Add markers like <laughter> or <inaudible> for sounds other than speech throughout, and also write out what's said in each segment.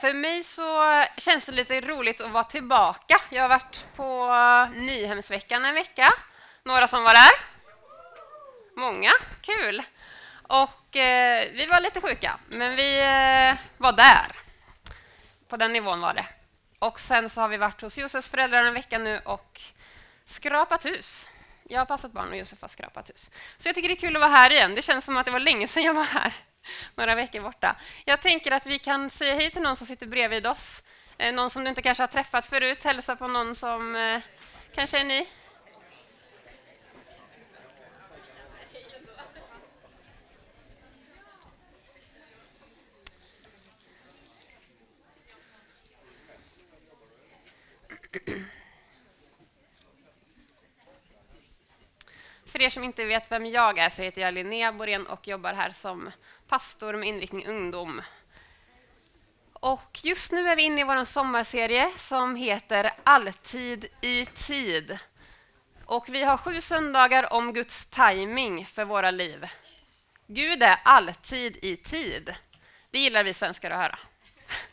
För mig så känns det lite roligt att vara tillbaka. Jag har varit på Nyhemsveckan en vecka. Några som var där? Många, kul. Och eh, vi var lite sjuka, men vi eh, var där. På den nivån var det. Och sen så har vi varit hos Josefs föräldrar en vecka nu och skrapat hus. Jag har passat barn och Josef har skrapat hus. Så jag tycker det är kul att vara här igen. Det känns som att det var länge sedan jag var här. <laughs> Några veckor borta. Jag tänker att vi kan säga hej till någon som sitter bredvid oss. Eh, någon som du inte kanske har träffat förut. Hälsa på någon som eh, kanske är ny. <clears throat> er som inte vet vem jag är så heter jag Linnea Borén och jobbar här som pastor med inriktning ungdom. Och just nu är vi inne i vår sommarserie som heter Alltid i tid. Och vi har sju söndagar om Guds timing för våra liv. Gud är alltid i tid. Det gillar vi svenskar att höra.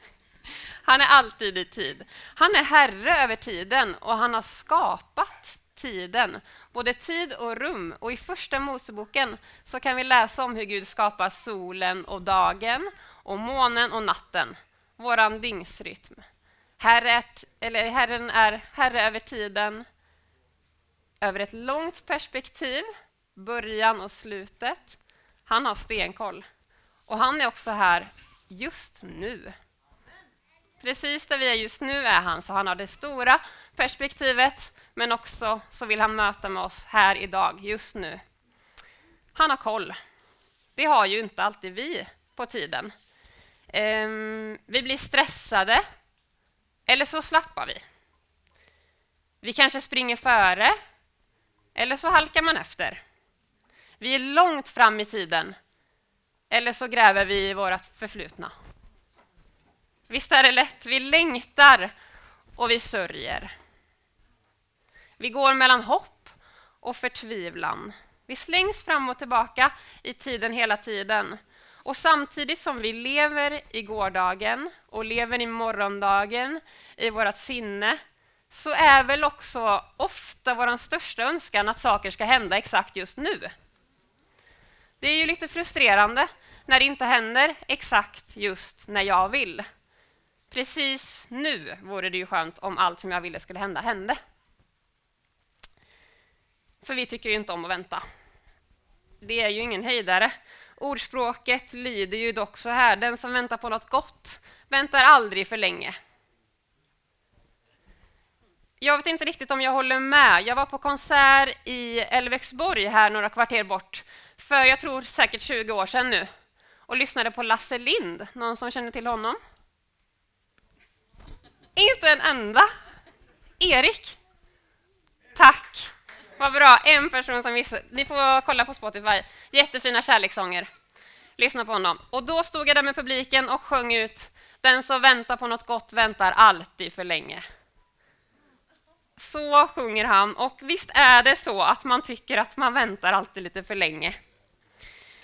<laughs> Han är alltid i tid. Han är herre över tiden och han har skapat tiden, både tid och rum. Och I Första Moseboken så kan vi läsa om hur Gud skapar solen och dagen och månen och natten, vår dygnsrytm. Herre, eller Herren är herre över tiden, över ett långt perspektiv, början och slutet. Han har stenkoll. Och han är också här just nu. Precis där vi är just nu är han, så han har det stora perspektivet, men också så vill han möta med oss här idag, just nu. Han har koll. Det har ju inte alltid vi på tiden. Um, vi blir stressade, eller så slappar vi. Vi kanske springer före, eller så halkar man efter. Vi är långt fram i tiden, eller så gräver vi i vårt förflutna. Visst är det lätt? Vi längtar och vi sörjer. Vi går mellan hopp och förtvivlan. Vi slängs fram och tillbaka i tiden hela tiden. Och samtidigt som vi lever i gårdagen och lever i morgondagen i vårt sinne så är väl också ofta vår största önskan att saker ska hända exakt just nu. Det är ju lite frustrerande när det inte händer exakt just när jag vill. Precis nu vore det ju skönt om allt som jag ville skulle hända hände. För vi tycker ju inte om att vänta. Det är ju ingen höjdare. Ordspråket lyder ju dock så här, den som väntar på något gott väntar aldrig för länge. Jag vet inte riktigt om jag håller med. Jag var på konsert i Älvexborg här några kvarter bort för jag tror säkert 20 år sedan nu och lyssnade på Lasse Lind. Någon som känner till honom? Inte en enda. Erik? Tack. Vad bra. En person som visste. Ni får kolla på Spotify. Jättefina kärlekssånger. Lyssna på honom. Och då stod jag där med publiken och sjöng ut Den som väntar på något gott väntar alltid för länge. Så sjunger han. Och visst är det så att man tycker att man väntar alltid lite för länge.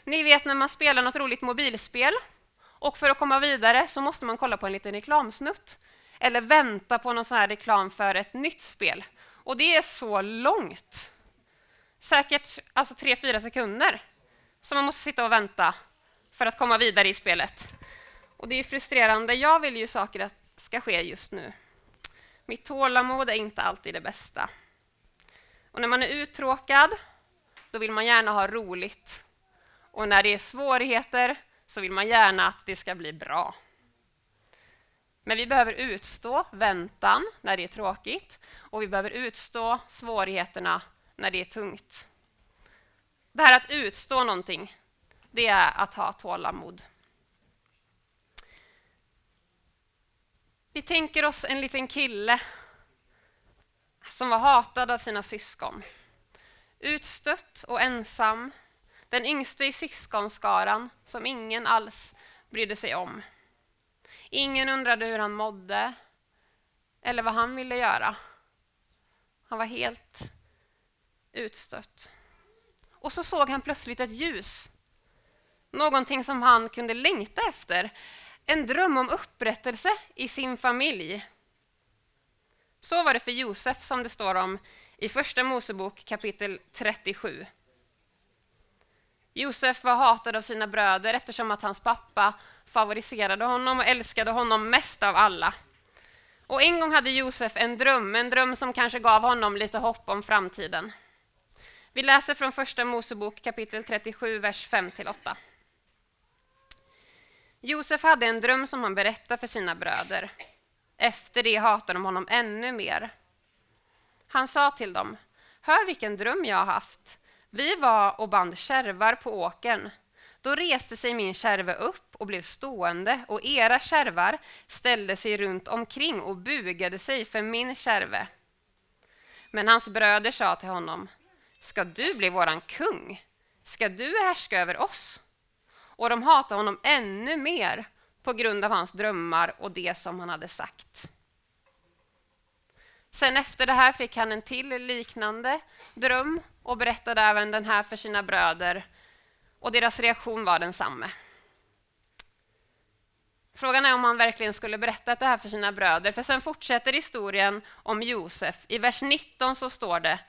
Ni vet när man spelar något roligt mobilspel och för att komma vidare så måste man kolla på en liten reklamsnutt eller vänta på någon sån här reklam för ett nytt spel. Och det är så långt. Säkert alltså tre, fyra sekunder som man måste sitta och vänta för att komma vidare i spelet. Och det är frustrerande. Jag vill ju saker att ska ske just nu. Mitt tålamod är inte alltid det bästa. Och när man är uttråkad, då vill man gärna ha roligt. Och när det är svårigheter så vill man gärna att det ska bli bra. Men vi behöver utstå väntan när det är tråkigt och vi behöver utstå svårigheterna när det är tungt. Det här att utstå någonting, det är att ha tålamod. Vi tänker oss en liten kille som var hatad av sina syskon. Utstött och ensam. Den yngste i syskonskaran som ingen alls brydde sig om. Ingen undrade hur han mådde eller vad han ville göra. Han var helt utstött. Och så såg han plötsligt ett ljus. Någonting som han kunde längta efter. en dröm om upprättelse i sin familj. Så var det för Josef som det står om i Första Mosebok kapitel 37. Josef var hatad av sina bröder eftersom att hans pappa favoriserade honom och älskade honom mest av alla. Och en gång hade Josef en dröm, en dröm som kanske gav honom lite hopp om framtiden. Vi läser från Första Mosebok kapitel 37, vers 5-8. Josef hade en dröm som han berättade för sina bröder. Efter det hatade de honom ännu mer. Han sa till dem, hör vilken dröm jag har haft. Vi var och band kärvar på åkern. Då reste sig min kärve upp och blev stående och era kärvar ställde sig runt omkring och bugade sig för min kärve. Men hans bröder sa till honom, ska du bli våran kung? Ska du härska över oss? Och de hatade honom ännu mer på grund av hans drömmar och det som han hade sagt. Sen efter det här fick han en till liknande dröm och berättade även den här för sina bröder och deras reaktion var densamma. Frågan är om han verkligen skulle berättat det här för sina bröder, för sen fortsätter historien om Josef. I vers 19 så står det,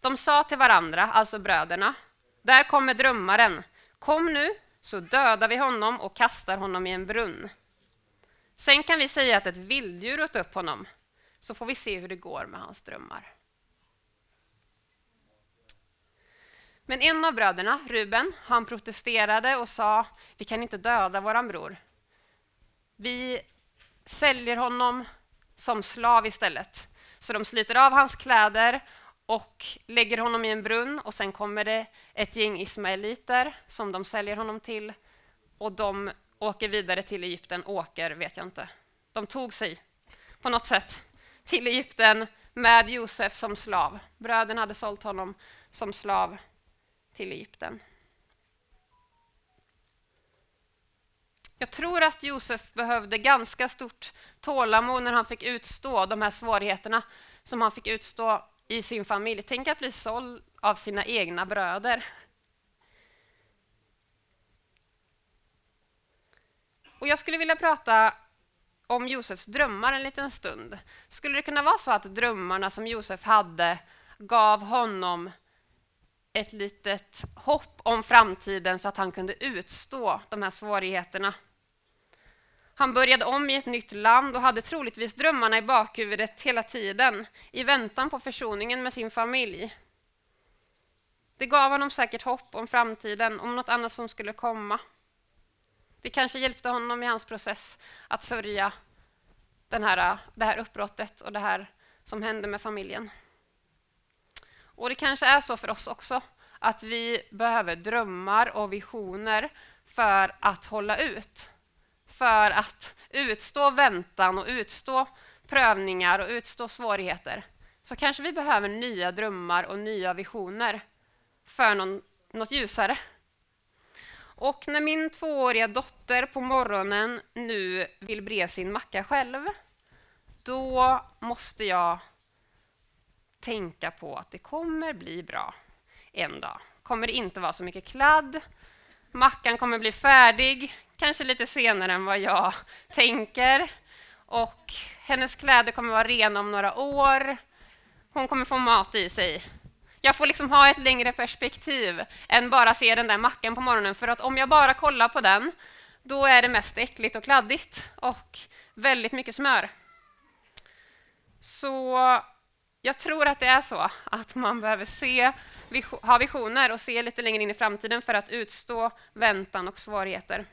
de sa till varandra, alltså bröderna, där kommer drömmaren, kom nu så dödar vi honom och kastar honom i en brunn. Sen kan vi säga att ett vilddjur åt upp honom, så får vi se hur det går med hans drömmar. Men en av bröderna, Ruben, han protesterade och sa vi kan inte döda våran bror. Vi säljer honom som slav istället. Så de sliter av hans kläder och lägger honom i en brunn och sen kommer det ett gäng ismaeliter som de säljer honom till och de åker vidare till Egypten. Åker vet jag inte. De tog sig på något sätt till Egypten med Josef som slav. Bröderna hade sålt honom som slav till Egypten. Jag tror att Josef behövde ganska stort tålamod när han fick utstå de här svårigheterna som han fick utstå i sin familj. Tänk att bli såld av sina egna bröder. Och jag skulle vilja prata om Josefs drömmar en liten stund. Skulle det kunna vara så att drömmarna som Josef hade gav honom ett litet hopp om framtiden så att han kunde utstå de här svårigheterna? Han började om i ett nytt land och hade troligtvis drömmarna i bakhuvudet hela tiden i väntan på försoningen med sin familj. Det gav honom säkert hopp om framtiden, om något annat som skulle komma. Det kanske hjälpte honom i hans process att sörja den här, det här uppbrottet och det här som hände med familjen. Och Det kanske är så för oss också, att vi behöver drömmar och visioner för att hålla ut för att utstå väntan och utstå prövningar och utstå svårigheter så kanske vi behöver nya drömmar och nya visioner för någon, något ljusare. Och när min tvååriga dotter på morgonen nu vill bre sin macka själv då måste jag tänka på att det kommer bli bra en dag. kommer det inte vara så mycket kladd. Mackan kommer bli färdig, kanske lite senare än vad jag <laughs> tänker. Och hennes kläder kommer vara rena om några år. Hon kommer få mat i sig. Jag får liksom ha ett längre perspektiv än bara se den där mackan på morgonen, för att om jag bara kollar på den, då är det mest äckligt och kladdigt och väldigt mycket smör. Så jag tror att det är så att man behöver se, ha visioner och se lite längre in i framtiden för att utstå väntan och svårigheter.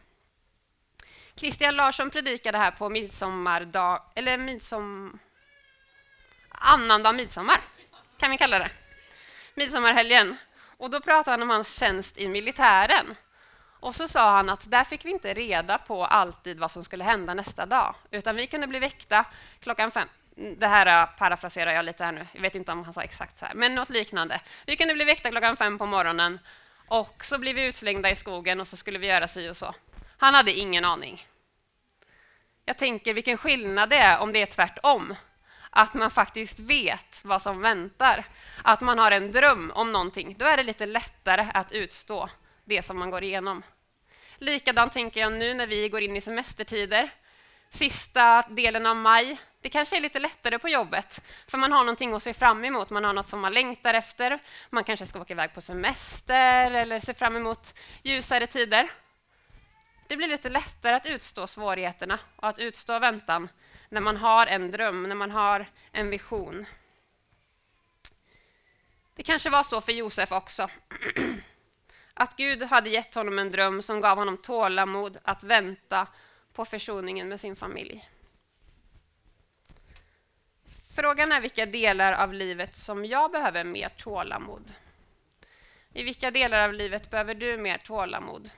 Christian Larsson predikade här på midsommardag, eller midsom... annandag midsommar, kan vi kalla det. Midsommarhelgen. Och då pratade han om hans tjänst i militären. Och så sa han att där fick vi inte reda på alltid vad som skulle hända nästa dag, utan vi kunde bli väckta klockan fem. Det här äh, parafraserar jag lite här nu, jag vet inte om han sa exakt så här, men något liknande. Vi kunde bli väckta klockan fem på morgonen och så blev vi utslängda i skogen och så skulle vi göra si och så. Han hade ingen aning. Jag tänker vilken skillnad det är om det är tvärtom. Att man faktiskt vet vad som väntar. Att man har en dröm om någonting. Då är det lite lättare att utstå det som man går igenom. Likadant tänker jag nu när vi går in i semestertider. Sista delen av maj. Det kanske är lite lättare på jobbet, för man har någonting att se fram emot. Man har något som man längtar efter. Man kanske ska åka iväg på semester eller se fram emot ljusare tider. Det blir lite lättare att utstå svårigheterna och att utstå väntan när man har en dröm, när man har en vision. Det kanske var så för Josef också. <clears throat> Att Gud hade gett honom en dröm som gav honom tålamod att vänta på försoningen med sin familj. Frågan är vilka delar av livet som jag behöver mer tålamod. I vilka delar av livet behöver du mer tålamod?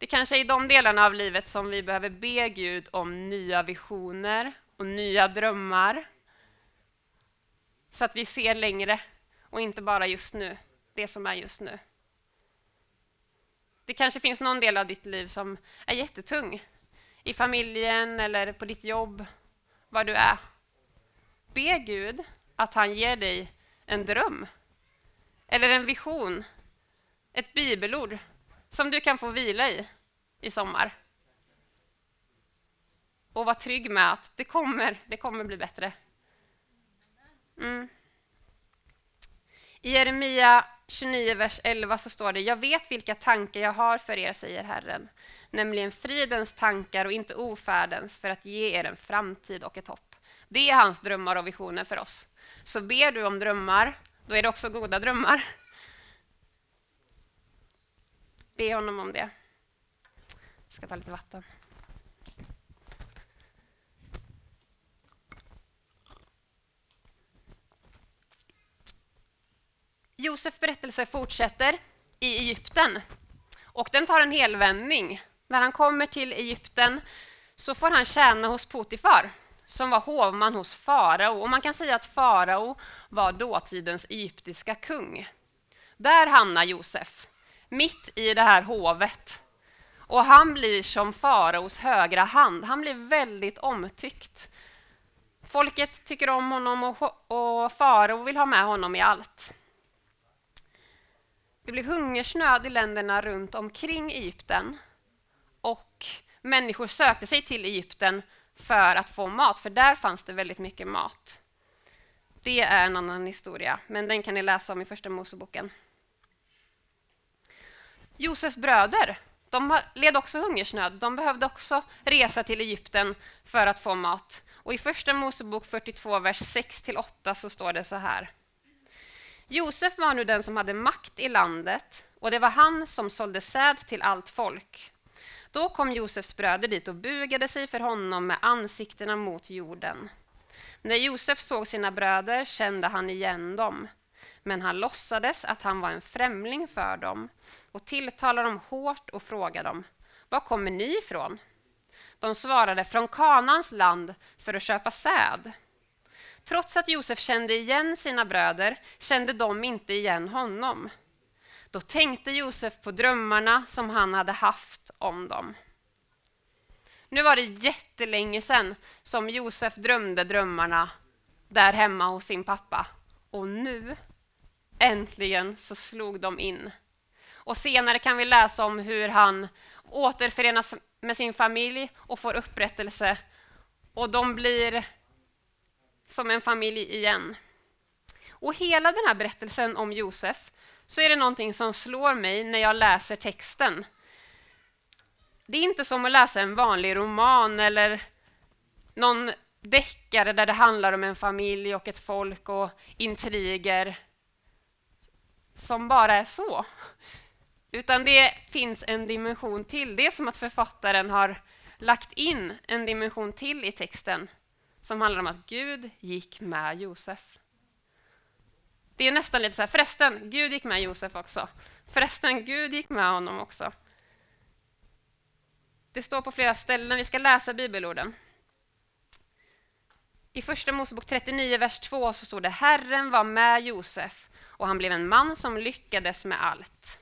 Det kanske är i de delarna av livet som vi behöver be Gud om nya visioner och nya drömmar. Så att vi ser längre och inte bara just nu, det som är just nu. Det kanske finns någon del av ditt liv som är jättetung. I familjen eller på ditt jobb, var du är. Be Gud att han ger dig en dröm eller en vision, ett bibelord som du kan få vila i i sommar. Och var trygg med att det kommer, det kommer bli bättre. Mm. I Jeremia 29, vers 11 så står det Jag vet vilka tankar jag har för er, säger Herren, nämligen fridens tankar och inte ofärdens, för att ge er en framtid och ett hopp. Det är hans drömmar och visioner för oss. Så ber du om drömmar, då är det också goda drömmar. Be honom om det. Jag ska ta lite vatten. Josef berättelse fortsätter i Egypten och den tar en helvändning. När han kommer till Egypten så får han tjäna hos Potifar som var hovman hos farao. Och man kan säga att farao var dåtidens egyptiska kung. Där hamnar Josef, mitt i det här hovet. Och han blir som faraos högra hand. Han blir väldigt omtyckt. Folket tycker om honom och, och farao vill ha med honom i allt. Det blev hungersnöd i länderna runt omkring Egypten och människor sökte sig till Egypten för att få mat, för där fanns det väldigt mycket mat. Det är en annan historia, men den kan ni läsa om i Första Moseboken. Josefs bröder de led också hungersnöd. De behövde också resa till Egypten för att få mat. Och I Första Mosebok 42, vers 6-8 så står det så här. Josef var nu den som hade makt i landet och det var han som sålde säd till allt folk. Då kom Josefs bröder dit och bugade sig för honom med ansiktena mot jorden. När Josef såg sina bröder kände han igen dem, men han låtsades att han var en främling för dem och tilltalade dem hårt och frågade dem, var kommer ni ifrån? De svarade, från Kanans land för att köpa säd. Trots att Josef kände igen sina bröder kände de inte igen honom. Då tänkte Josef på drömmarna som han hade haft om dem. Nu var det jättelänge sedan som Josef drömde drömmarna där hemma hos sin pappa. Och nu, äntligen, så slog de in. Och senare kan vi läsa om hur han återförenas med sin familj och får upprättelse. Och de blir som en familj igen. Och hela den här berättelsen om Josef så är det någonting som slår mig när jag läser texten. Det är inte som att läsa en vanlig roman eller någon deckare där det handlar om en familj och ett folk och intriger som bara är så. Utan det finns en dimension till. Det är som att författaren har lagt in en dimension till i texten som handlar om att Gud gick med Josef. Det är nästan lite så här, förresten, Gud gick med Josef också. Förresten, Gud gick med honom också. Det står på flera ställen, vi ska läsa bibelorden. I Första Mosebok 39, vers 2 så står det Herren var med Josef och han blev en man som lyckades med allt.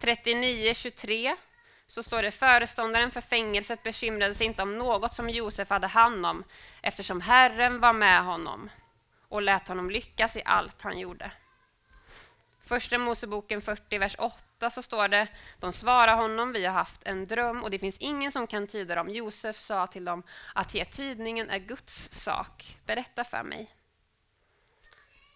39.23 så står det föreståndaren för fängelset bekymrade sig inte om något som Josef hade hand om eftersom Herren var med honom och lät honom lyckas i allt han gjorde. Första Moseboken 40, vers 8 så står det De svarar honom, vi har haft en dröm och det finns ingen som kan tyda dem. Josef sa till dem att ge tydningen är Guds sak. Berätta för mig.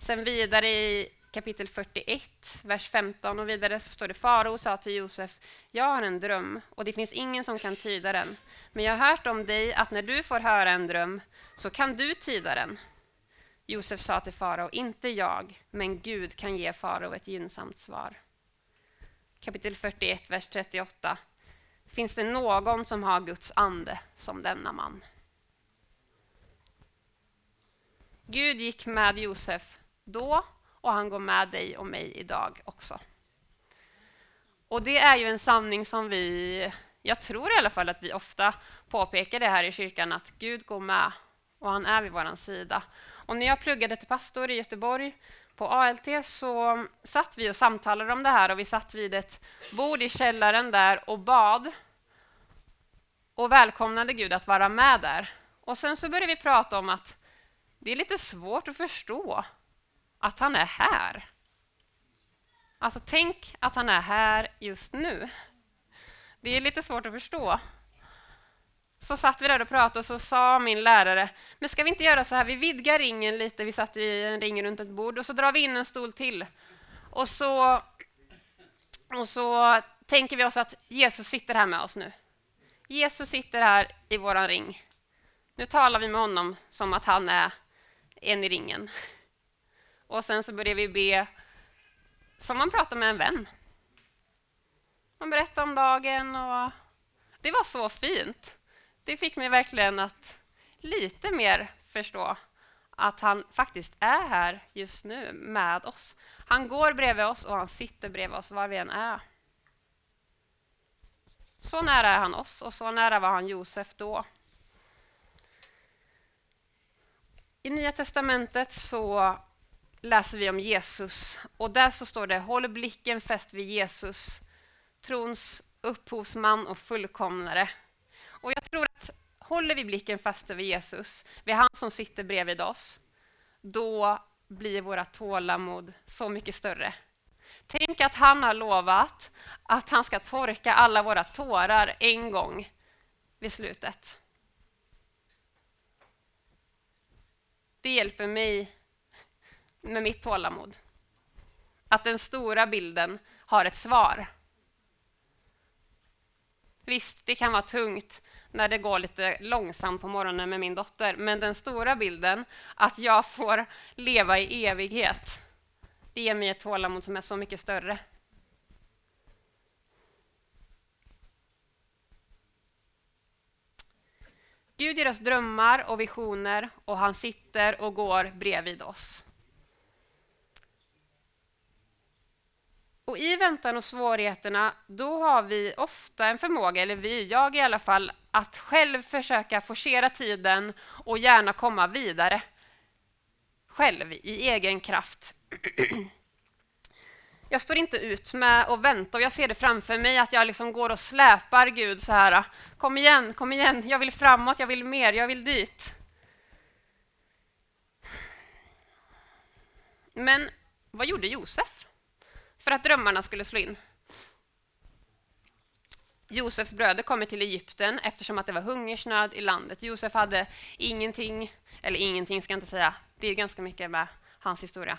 Sen vidare i kapitel 41, vers 15 och vidare så står det Farao sa till Josef, jag har en dröm och det finns ingen som kan tyda den. Men jag har hört om dig att när du får höra en dröm så kan du tyda den. Josef sa till farao, inte jag, men Gud kan ge farao ett gynnsamt svar. Kapitel 41, vers 38. Finns det någon som har Guds ande som denna man? Gud gick med Josef då och han går med dig och mig idag också. Och det är ju en sanning som vi, jag tror i alla fall att vi ofta påpekar det här i kyrkan, att Gud går med och han är vid vår sida. Och när jag pluggade till pastor i Göteborg på ALT så satt vi och samtalade om det här och vi satt vid ett bord i källaren där och bad och välkomnade Gud att vara med där. Och sen så började vi prata om att det är lite svårt att förstå att han är här. Alltså tänk att han är här just nu. Det är lite svårt att förstå så satt vi där och pratade och så sa min lärare, men ska vi inte göra så här, vi vidgar ringen lite, vi satt i en ring runt ett bord och så drar vi in en stol till. Och så, och så tänker vi oss att Jesus sitter här med oss nu. Jesus sitter här i våran ring. Nu talar vi med honom som att han är en i ringen. Och sen så började vi be som man pratar med en vän. Man berättar om dagen och det var så fint det fick mig verkligen att lite mer förstå att han faktiskt är här just nu med oss. Han går bredvid oss och han sitter bredvid oss var vi än är. Så nära är han oss och så nära var han Josef då. I Nya testamentet så läser vi om Jesus och där så står det Håll blicken fäst vid Jesus, trons upphovsman och fullkomnare och jag tror att håller vi blicken fast över Jesus, vid han som sitter bredvid oss, då blir våra tålamod så mycket större. Tänk att han har lovat att han ska torka alla våra tårar en gång vid slutet. Det hjälper mig med mitt tålamod. Att den stora bilden har ett svar. Visst, det kan vara tungt när det går lite långsamt på morgonen med min dotter, men den stora bilden, att jag får leva i evighet, det ger mig ett tålamod som är så mycket större. Gud ger oss drömmar och visioner och han sitter och går bredvid oss. Och I väntan och svårigheterna, då har vi ofta en förmåga, eller vi, jag i alla fall, att själv försöka forcera tiden och gärna komma vidare. Själv, i egen kraft. <clears throat> Jag står inte ut med att vänta och jag ser det framför mig att jag liksom går och släpar Gud så här. Kom igen, kom igen, jag vill framåt, jag vill mer, jag vill dit. Men vad gjorde Josef? För att drömmarna skulle slå in. Josefs bröder kommer till Egypten eftersom att det var hungersnöd i landet. Josef hade ingenting, eller ingenting ska jag inte säga, det är ganska mycket med hans historia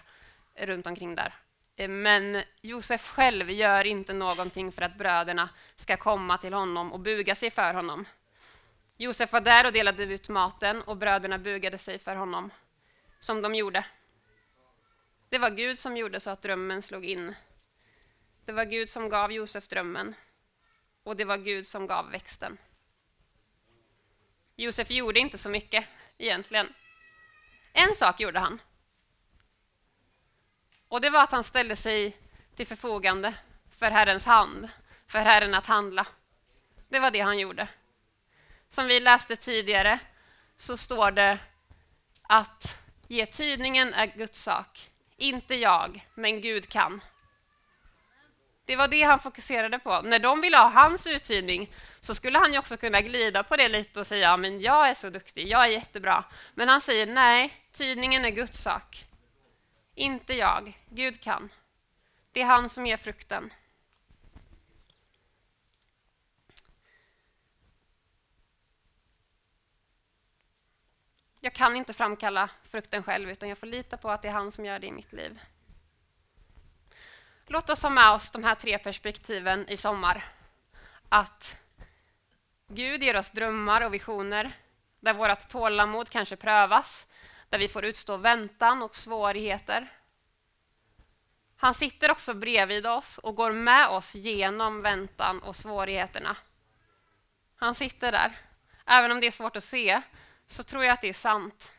runt omkring där. Eh, men Josef själv gör inte någonting för att bröderna ska komma till honom och buga sig för honom. Josef var där och delade ut maten och bröderna bugade sig för honom, som de gjorde. Det var Gud som gjorde så att drömmen slog in det var Gud som gav Josef drömmen och det var Gud som gav växten. Josef gjorde inte så mycket egentligen. En sak gjorde han. Och det var att han ställde sig till förfogande för Herrens hand, för Herren att handla. Det var det han gjorde. Som vi läste tidigare så står det att ge tydningen är Guds sak. Inte jag, men Gud kan. Det var det han fokuserade på. När de ville ha hans uttydning så skulle han ju också kunna glida på det lite och säga men jag är så duktig, jag är jättebra. Men han säger nej, tydningen är Guds sak. Inte jag, Gud kan. Det är han som ger frukten. Jag kan inte framkalla frukten själv, utan jag får lita på att det är han som gör det i mitt liv. Låt oss ha med oss de här tre perspektiven i sommar. Att Gud ger oss drömmar och visioner där vårt tålamod kanske prövas, där vi får utstå väntan och svårigheter. Han sitter också bredvid oss och går med oss genom väntan och svårigheterna. Han sitter där. Även om det är svårt att se så tror jag att det är sant.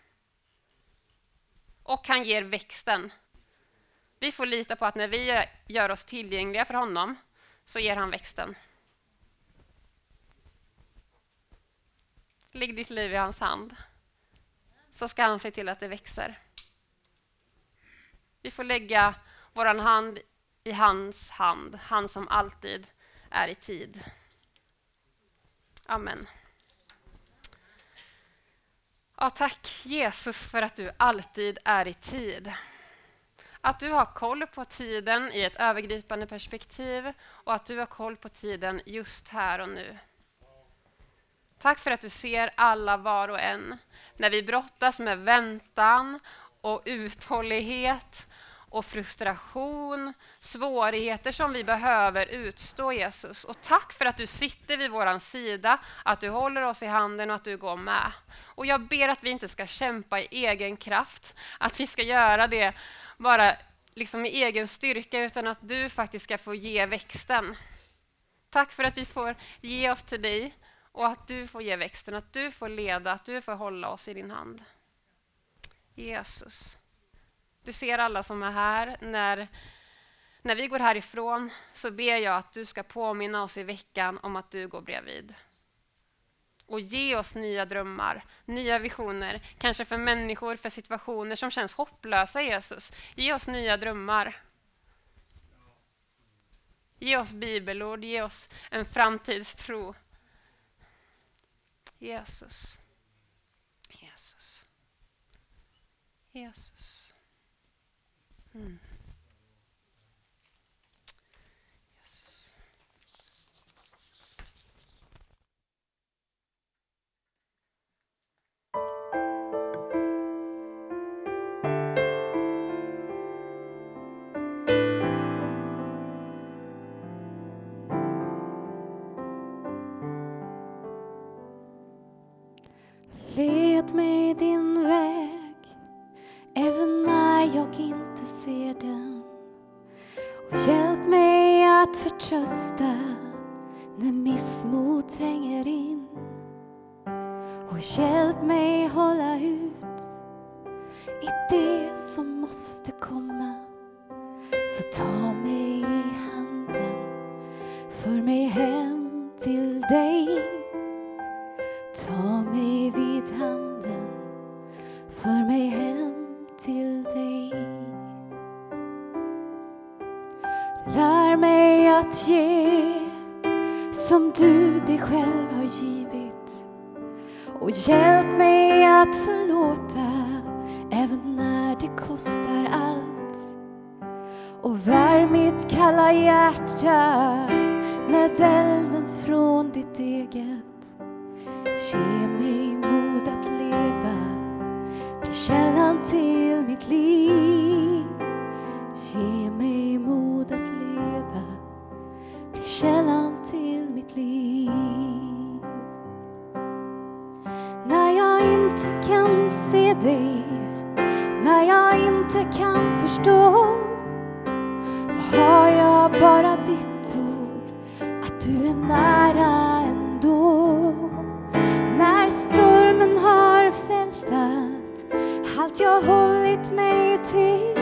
Och han ger växten. Vi får lita på att när vi gör oss tillgängliga för honom så ger han växten. Lägg ditt liv i hans hand så ska han se till att det växer. Vi får lägga vår hand i hans hand, han som alltid är i tid. Amen. Ja, tack Jesus för att du alltid är i tid. Att du har koll på tiden i ett övergripande perspektiv och att du har koll på tiden just här och nu. Tack för att du ser alla var och en. När vi brottas med väntan och uthållighet och frustration, svårigheter som vi behöver utstå, Jesus. Och tack för att du sitter vid vår sida, att du håller oss i handen och att du går med. Och jag ber att vi inte ska kämpa i egen kraft, att vi ska göra det bara liksom i egen styrka, utan att du faktiskt ska få ge växten. Tack för att vi får ge oss till dig och att du får ge växten, att du får leda, att du får hålla oss i din hand. Jesus. Du ser alla som är här. När, när vi går härifrån så ber jag att du ska påminna oss i veckan om att du går bredvid. Och ge oss nya drömmar, nya visioner, kanske för människor, för situationer som känns hopplösa, Jesus. Ge oss nya drömmar. Ge oss bibelord, ge oss en framtidstro. Jesus. Jesus. Jesus. Mm. Trösta när missmod tränger in. Och hjälp mig Och hjälp mig att förlåta även när det kostar allt. Och värm mitt kalla hjärta med elden från ditt eget. Ge mig mod att leva, bli källan till mitt liv. Ge mig mod att leva, bli källan till mitt liv. Dig, när jag inte kan förstå, då har jag bara ditt ord, att du är nära ändå. När stormen har fältat allt jag hållit mig till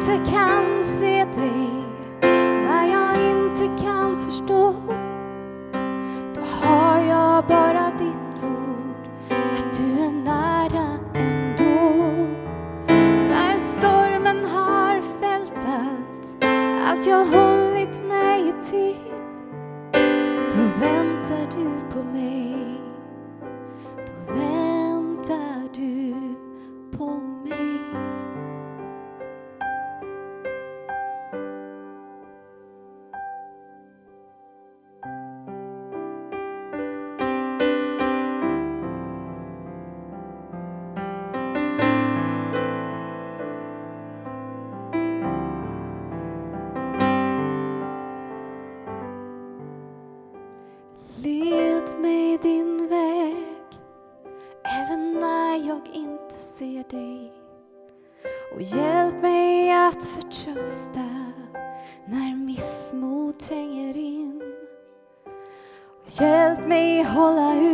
inte kan se dig när jag inte kan förstå då har jag bara ditt ord att du är nära ändå. När stormen har fällt allt, allt jag hållit mig till, då väntar du på mig. Led mig din väg även när jag inte ser dig. Och hjälp mig att förtrösta när missmod tränger in. Och hjälp mig hålla ut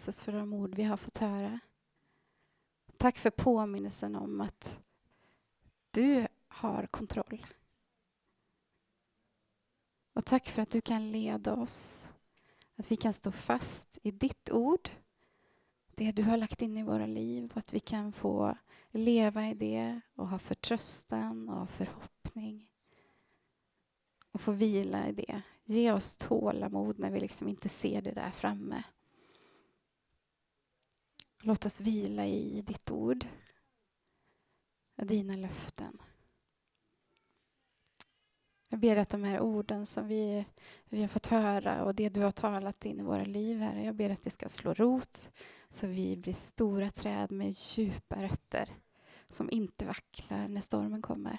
Jesus för de ord vi har fått höra. Tack för påminnelsen om att du har kontroll. Och tack för att du kan leda oss. Att vi kan stå fast i ditt ord. Det du har lagt in i våra liv. Och att vi kan få leva i det och ha förtröstan och förhoppning. Och få vila i det. Ge oss tålamod när vi liksom inte ser det där framme. Låt oss vila i ditt ord. Och dina löften. Jag ber att de här orden som vi, vi har fått höra och det du har talat in i våra liv, Herre, jag ber att det ska slå rot så vi blir stora träd med djupa rötter som inte vacklar när stormen kommer.